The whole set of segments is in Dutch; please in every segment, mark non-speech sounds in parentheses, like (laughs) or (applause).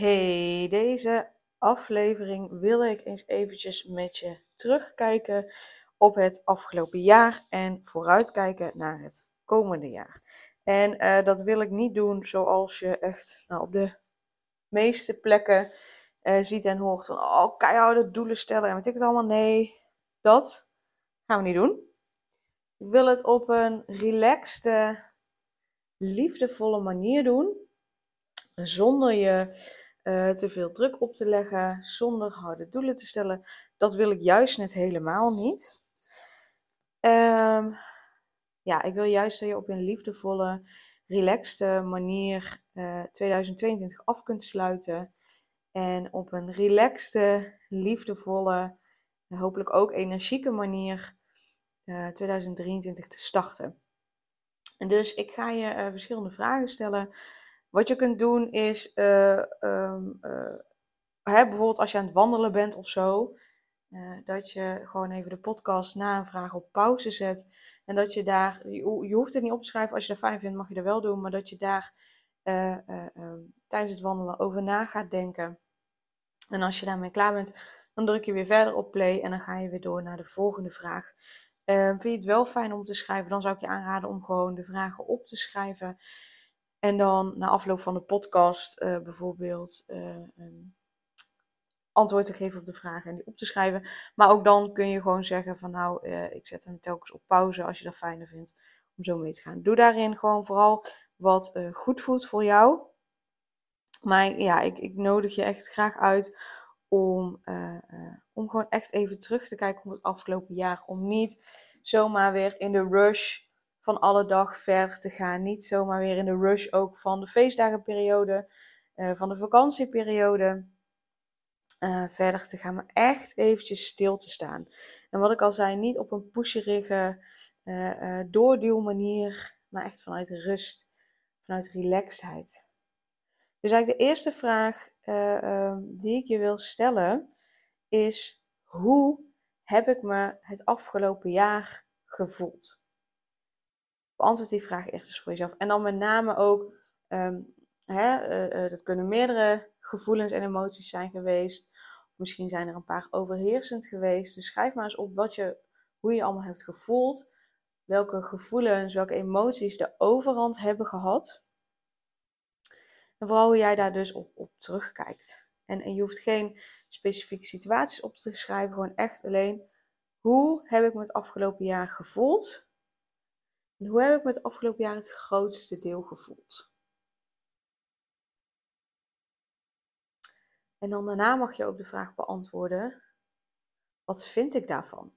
Hey, deze aflevering wil ik eens eventjes met je terugkijken op het afgelopen jaar en vooruitkijken naar het komende jaar. En eh, dat wil ik niet doen zoals je echt nou, op de meeste plekken uh, ziet en hoort van oh, keiharde doelen stellen en weet ik het allemaal. Nee, dat gaan we niet doen. Ik wil het op een relaxte, liefdevolle manier doen. Zonder je uh, te veel druk op te leggen, zonder harde doelen te stellen. Dat wil ik juist net helemaal niet. Um, ja, ik wil juist dat je op een liefdevolle, relaxte manier uh, 2022 af kunt sluiten. En op een relaxte, liefdevolle, hopelijk ook energieke manier uh, eh, 2023 te starten. En dus ik ga je verschillende vragen stellen wat je kunt doen is, uh, um, uh, hè, bijvoorbeeld als je aan het wandelen bent of zo, uh, dat je gewoon even de podcast na een vraag op pauze zet. En dat je daar, je, hoeft het niet op te schrijven, als je dat fijn vindt mag je dat wel doen, maar dat je daar um, tijdens het wandelen over na gaat denken. En als je daarmee klaar bent, dan druk je weer verder op play en dan ga je weer door naar de volgende vraag. vind je het wel fijn om te schrijven, dan zou ik je aanraden om gewoon de vragen op te schrijven. En dan na afloop van de podcast uh, bijvoorbeeld uh, antwoord te geven op de vragen en die op te schrijven. Maar ook dan kun je gewoon zeggen van nou, uh, ik zet hem telkens op pauze als je dat fijner vindt om zo mee te gaan. Doe daarin gewoon vooral wat goed voelt voor jou. Maar ja, ik, ik nodig je echt graag uit om, om gewoon echt even terug te kijken op het afgelopen jaar. Om niet zomaar weer in de rush van alle dag verder te gaan. Niet zomaar weer in de rush ook van de feestdagenperiode, uh, van de vakantieperiode. Uh, verder te gaan, maar echt eventjes stil te staan. En wat ik al zei, niet op een pusherige, uh, doorduwmanier, maar echt vanuit rust, vanuit relaxedheid. Dus eigenlijk de eerste vraag ehm, die ik je wil stellen is: hoe heb ik me het afgelopen jaar gevoeld? Beantwoord die vraag eerst eens voor jezelf. En dan met name ook, um, hè, uh, uh, dat kunnen meerdere gevoelens en emoties zijn geweest. Misschien zijn er een paar overheersend geweest. Dus schrijf maar eens op wat je, hoe je allemaal hebt gevoeld. Welke gevoelens, welke emoties de overhand hebben gehad. En vooral hoe jij daar dus op, op terugkijkt. En je hoeft geen specifieke situaties op te schrijven, gewoon echt alleen hoe heb ik me het afgelopen jaar gevoeld en hoe heb ik me het afgelopen jaar het grootste deel gevoeld? En dan daarna mag je ook de vraag beantwoorden: wat vind ik daarvan?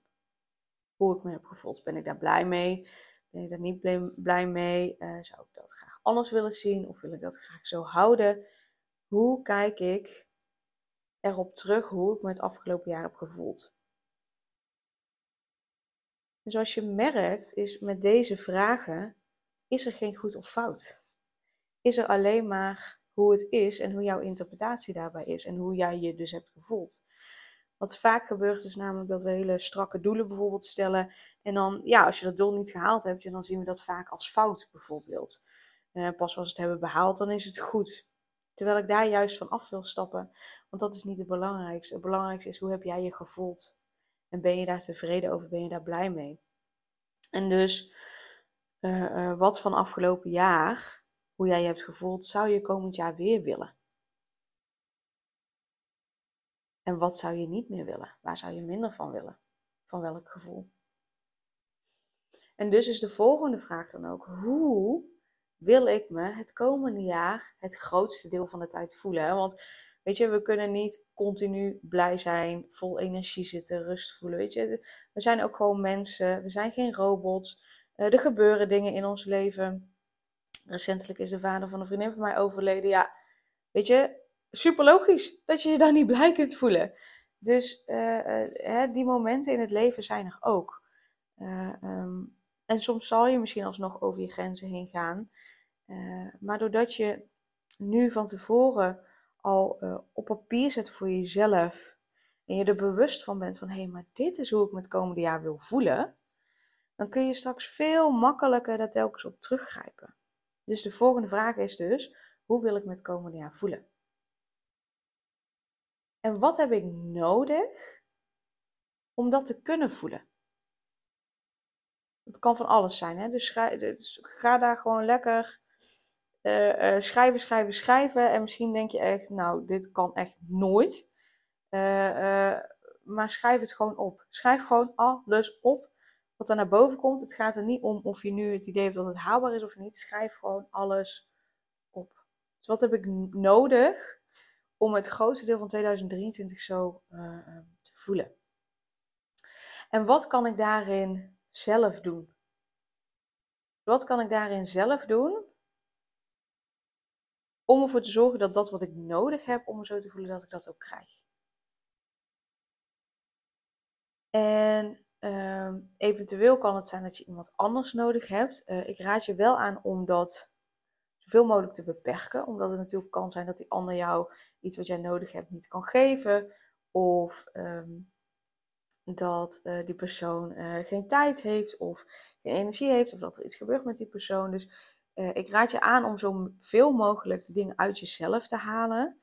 Hoe ik me heb gevoeld? Ben ik daar blij mee? Ben ik daar niet blij mee? Uh, zou ik dat graag anders willen zien? Of wil ik dat graag zo houden? Hoe kijk ik erop terug hoe ik me het afgelopen jaar heb gevoeld? En zoals je merkt, is met deze vragen, is er geen goed of fout. Is er alleen maar hoe het is en hoe jouw interpretatie daarbij is en hoe jij je dus hebt gevoeld. Wat vaak gebeurt is namelijk dat we hele strakke doelen bijvoorbeeld stellen. En dan, ja, als je dat doel niet gehaald hebt, dan zien we dat vaak als fout bijvoorbeeld. Uh, pas als we het hebben behaald, dan is het goed. Terwijl ik daar juist van af wil stappen. Want dat is niet het belangrijkste. Het belangrijkste is hoe heb jij je gevoeld. En ben je daar tevreden over? Ben je daar blij mee? En dus uh, uh, wat van afgelopen jaar, hoe jij je hebt gevoeld, zou je komend jaar weer willen? En wat zou je niet meer willen? Waar zou je minder van willen? Van welk gevoel? En dus is de volgende vraag dan ook: hoe wil ik me het komende jaar het grootste deel van de tijd voelen? Want Weet je, we kunnen niet continu blij zijn, vol energie zitten, rust voelen. Weet je, we zijn ook gewoon mensen. We zijn geen robots. Uh, er gebeuren dingen in ons leven. Recentelijk is de vader van een vriendin van mij overleden. Ja, weet je, super logisch dat je je daar niet blij kunt voelen. Dus uh, uh, die momenten in het leven zijn er ook. Um, en soms zal je misschien alsnog over je grenzen heen gaan. maar doordat je nu van tevoren al uh, op papier zet voor jezelf en je er bewust van bent van hé, hey, maar dit is hoe ik me het komende jaar wil voelen, dan kun je straks veel makkelijker daar telkens op teruggrijpen. Dus de volgende vraag is dus, hoe wil ik me het komende jaar voelen? En wat heb ik nodig om dat te kunnen voelen? Het kan van alles zijn. Hè? Dus, dus ga daar gewoon lekker uh, schrijven, schrijven, schrijven. En misschien denk je echt, nou, dit kan echt nooit. Uh, maar schrijf het gewoon op. Schrijf gewoon alles op wat er naar boven komt. Het gaat er niet om of je nu het idee hebt dat het haalbaar is of niet. Schrijf gewoon alles op. Dus wat heb ik nodig om het grootste deel van 2023 zo te voelen? En wat kan ik daarin zelf doen? Wat kan ik daarin zelf doen om ervoor te zorgen dat dat wat ik nodig heb om me zo te voelen, dat ik dat ook krijg? En uh, eventueel kan het zijn dat je iemand anders nodig hebt. Uh, ik raad je wel aan om dat zoveel mogelijk te beperken, omdat het natuurlijk kan zijn dat die ander jou iets wat jij nodig hebt niet kan geven. Of um, dat uh, die persoon uh, geen tijd heeft of geen energie heeft of dat er iets gebeurt met die persoon. Dus uh, ik raad je aan om zoveel mogelijk de dingen uit jezelf te halen.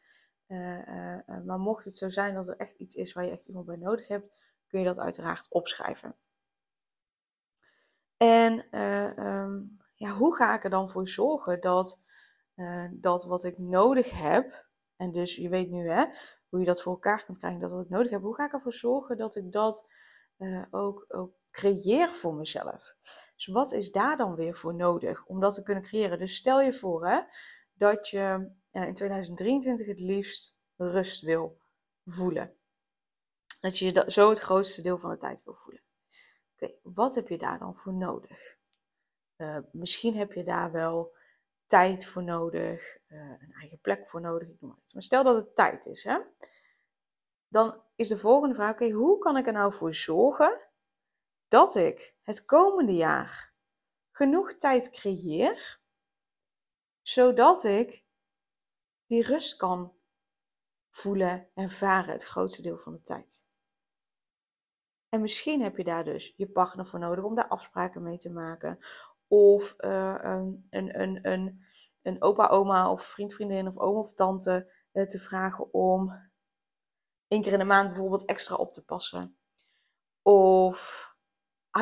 maar mocht het zo zijn dat er echt iets is waar je echt iemand bij nodig hebt, kun je dat uiteraard opschrijven. En um, ja, hoe ga ik er dan voor zorgen dat, dat wat ik nodig heb, en dus je weet nu hè, hoe je dat voor elkaar kunt krijgen, dat wat ik nodig heb. Hoe ga ik ervoor zorgen dat ik dat ook, ook creëer voor mezelf? Dus wat is daar dan weer voor nodig om dat te kunnen creëren? Dus stel je voor hè, dat je uh, in 2023 het liefst rust wil voelen. Dat je zo het grootste deel van de tijd wil voelen. Oké, wat heb je daar dan voor nodig? Uh, misschien heb je daar wel tijd voor nodig, uh, een eigen plek voor nodig, ik noem maar. Maar stel dat het tijd is, hè? dan is de volgende vraag: oké, hoe kan ik er nou voor zorgen dat ik het komende jaar genoeg tijd creëer, zodat ik die rust kan voelen, ervaren het grootste deel van de tijd. En misschien heb je daar dus je partner voor nodig om daar afspraken mee te maken. Of uh, een, een, een, een opa, oma of vriend, vriendin of oom of tante uh, te vragen om één keer in de maand bijvoorbeeld extra op te passen. Of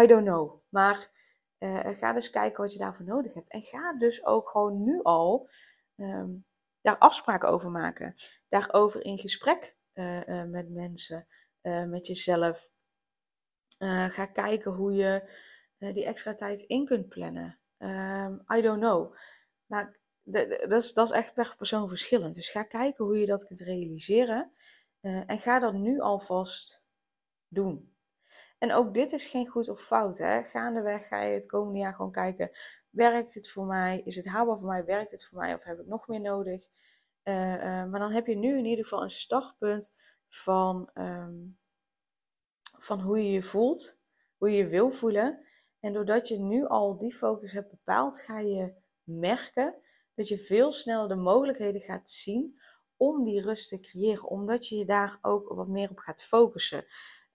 I don't know. Maar uh, ga dus kijken wat je daarvoor nodig hebt. En ga dus ook gewoon nu al um, daar afspraken over maken. Daarover in gesprek uh, uh, met mensen, met jezelf. ga kijken hoe je die extra tijd in kunt plannen. Um, I don't know. Maar dat is, dat is echt per persoon verschillend. Dus ga kijken hoe je dat kunt realiseren. En ga dat nu alvast doen. En ook dit is geen goed of fout. Hè? Gaandeweg ga je het komende jaar gewoon kijken. Werkt het voor mij? Is het haalbaar voor mij? Werkt het voor mij? Of heb ik nog meer nodig? Uh, uh, maar dan heb je nu in ieder geval een startpunt van, um, van hoe je je voelt. Hoe je je wil voelen. En doordat je nu al die focus hebt bepaald, ga je merken dat je veel sneller de mogelijkheden gaat zien om die rust te creëren. Omdat je je daar ook wat meer op gaat focussen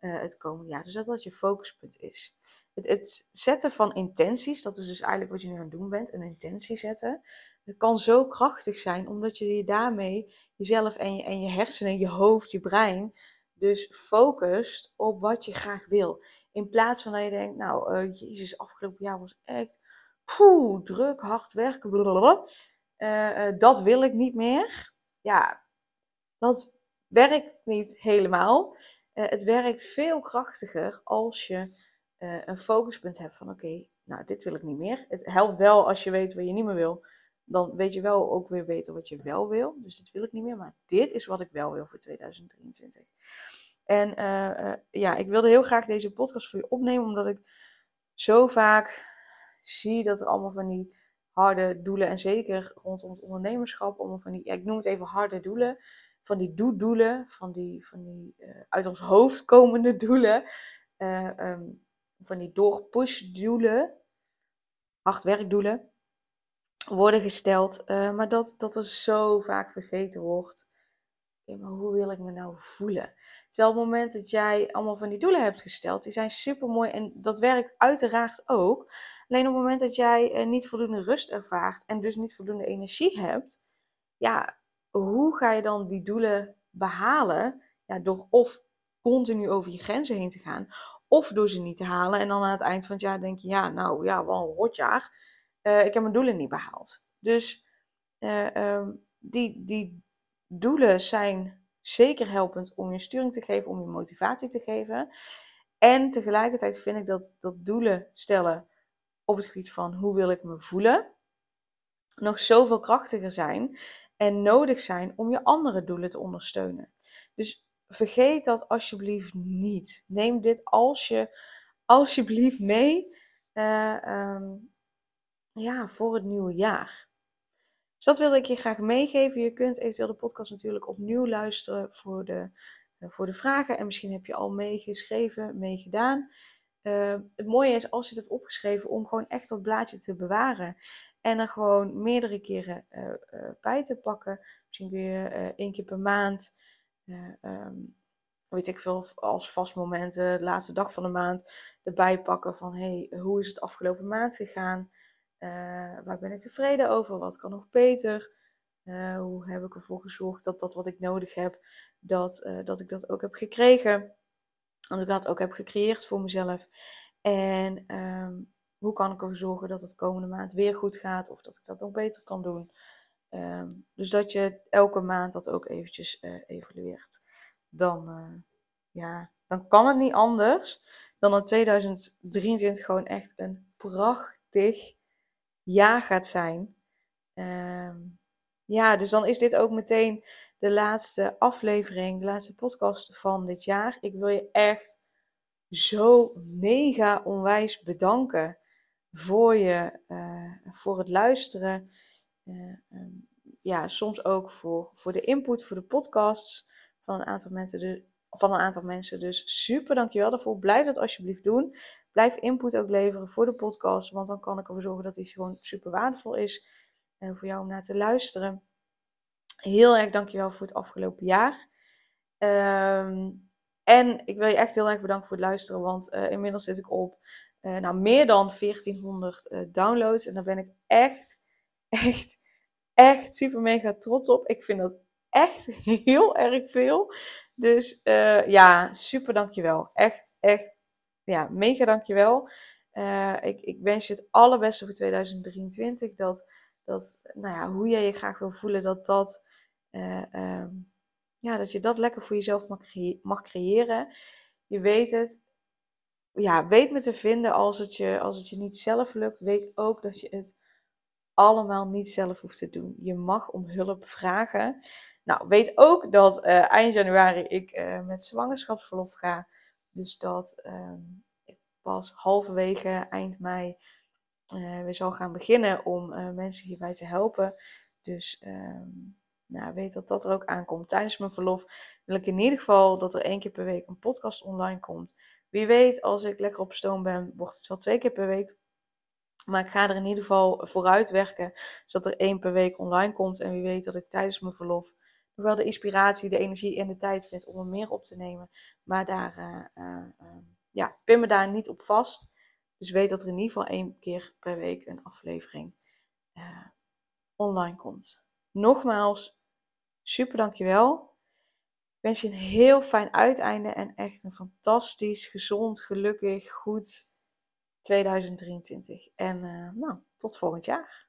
uh, het komende jaar. Dus dat dat je focuspunt is. Het, het, zetten van intenties, dat is dus eigenlijk wat je nu aan het doen bent, een intentie zetten. Dat kan zo krachtig zijn, omdat je je daarmee jezelf en je, en je hersenen, je hoofd, je brein, dus focust op wat je graag wil. In plaats van dat je denkt, nou, uh, jezus, afgelopen jaar was echt poeh, druk, hard werken, blablabla. Uh, dat wil ik niet meer ja, dat werkt niet helemaal. Uh, het werkt veel krachtiger als je uh, een focuspunt hebt van oké, nou dit wil ik niet meer. Het helpt wel als je weet wat je niet meer wil. Dan weet je wel ook weer beter wat je wel wil. Dus dit wil ik niet meer, maar dit is wat ik wel wil voor 2023. En uh, ja, ik wilde heel graag deze podcast voor je opnemen, omdat ik zo vaak zie dat er allemaal van die harde doelen. En zeker rondom het ondernemerschap, om van die, ja, ik noem het even harde doelen. Van die doe-doelen, van die, van die uh, uit ons hoofd komende (laughs) doelen. Uh, um, van die doorpush-doelen, hard werkdoelen, worden gesteld. Uh, maar dat, dat er zo vaak vergeten wordt. Maar hoe wil ik me nou voelen? Terwijl op het moment dat jij allemaal van die doelen hebt gesteld, die zijn super mooi en dat werkt uiteraard ook. Alleen op het moment dat jij eh, niet voldoende rust ervaart en dus niet voldoende energie hebt, ja, hoe ga je dan die doelen behalen? ja, door of continu over je grenzen heen te gaan, of door ze niet te halen. En dan aan het eind van het jaar denk je, ja, nou ja, wel een rotjaar. Uh, ik heb mijn doelen niet behaald. Dus uh, um, die, die doelen zijn zeker helpend om je sturing te geven, om je motivatie te geven. En tegelijkertijd vind ik dat, dat doelen stellen op het gebied van hoe wil ik me voelen, nog zoveel krachtiger zijn en nodig zijn om je andere doelen te ondersteunen. Dus vergeet dat alsjeblieft niet. Neem dit als je, alsjeblieft mee uh, um, ja, voor het nieuwe jaar. Dus dat wilde ik je graag meegeven. Je kunt eventueel de podcast natuurlijk opnieuw luisteren voor de, uh, voor de vragen. En misschien heb je al meegeschreven, meegedaan. Uh, het mooie is als je het hebt opgeschreven om gewoon echt dat blaadje te bewaren. En er gewoon meerdere keren uh, bij te pakken. Misschien kun je één keer per maand um, weet ik veel, als vast momenten, de laatste dag van de maand, erbij pakken van hey, hoe is het afgelopen maand gegaan? Waar ben ik tevreden over? Wat kan nog beter? Hoe heb ik ervoor gezorgd dat dat wat ik nodig heb, dat, dat ik dat ook heb gekregen? Dat ik dat ook heb gecreëerd voor mezelf. En um, hoe kan ik ervoor zorgen dat het komende maand weer goed gaat of dat ik dat nog beter kan doen? Um, dus dat je elke maand dat ook eventjes evalueert dan, uh, ja, dan kan het niet anders dan dat 2023 gewoon echt een prachtig jaar gaat zijn. Uh, ja, dus dan is dit ook meteen de laatste aflevering, de laatste podcast van dit jaar. Ik wil je echt zo mega onwijs bedanken voor, je, uh, voor het luisteren. Uh, um, ja, soms ook voor, voor de input, voor de podcasts van een aantal mensen. Dus, van een aantal mensen. Dus super, dankjewel daarvoor. Blijf dat alsjeblieft doen. Blijf input ook leveren voor de podcast. Want dan kan ik ervoor zorgen dat die gewoon super waardevol is. En voor jou om naar te luisteren. Heel erg dankjewel voor het afgelopen jaar. Um, en ik wil je echt heel erg bedanken voor het luisteren. Want uh, inmiddels zit ik op uh, nou, meer dan 1400 uh, eh, downloads. En daar ben ik echt, (laughs) echt, echt super mega trots op. Ik vind dat echt (laughs) heel erg veel. Dus uh, ja, super dankjewel. Echt, echt, ja, mega dankjewel. Ik, ik wens je het allerbeste voor 2023. Dat, dat nou ja, hoe jij je graag wil voelen, dat dat, um, ja, dat je dat lekker voor jezelf mag, mag creëren. Je weet het. Ja, weet me te vinden als het, je, als het je niet zelf lukt. Weet ook dat je het allemaal niet zelf hoeft te doen. Je mag om hulp vragen. Nou, weet ook dat uh, eind januari ik uh, met zwangerschapsverlof ga. Dus dat um, ik pas halverwege eind mei uh, weer zal gaan beginnen om mensen hierbij te helpen. Dus um, nou, weet dat dat er ook aankomt. Tijdens mijn verlof wil ik in ieder geval dat er één keer per week een podcast online komt. Wie weet, als ik lekker op stoom ben, wordt het wel twee keer per week. Maar ik ga er in ieder geval vooruit werken, zodat er één per week online komt. En wie weet dat ik tijdens mijn verlof nog wel de inspiratie, de energie en de tijd vind om er meer op te nemen. Maar daar, uh, ja, pin me daar niet op vast. Dus weet dat er in ieder geval één keer per week een aflevering online komt. Nogmaals, super dankjewel. Wens je een heel fijn uiteinde en echt een fantastisch, gezond, gelukkig, goed 2023. En nou, tot volgend jaar.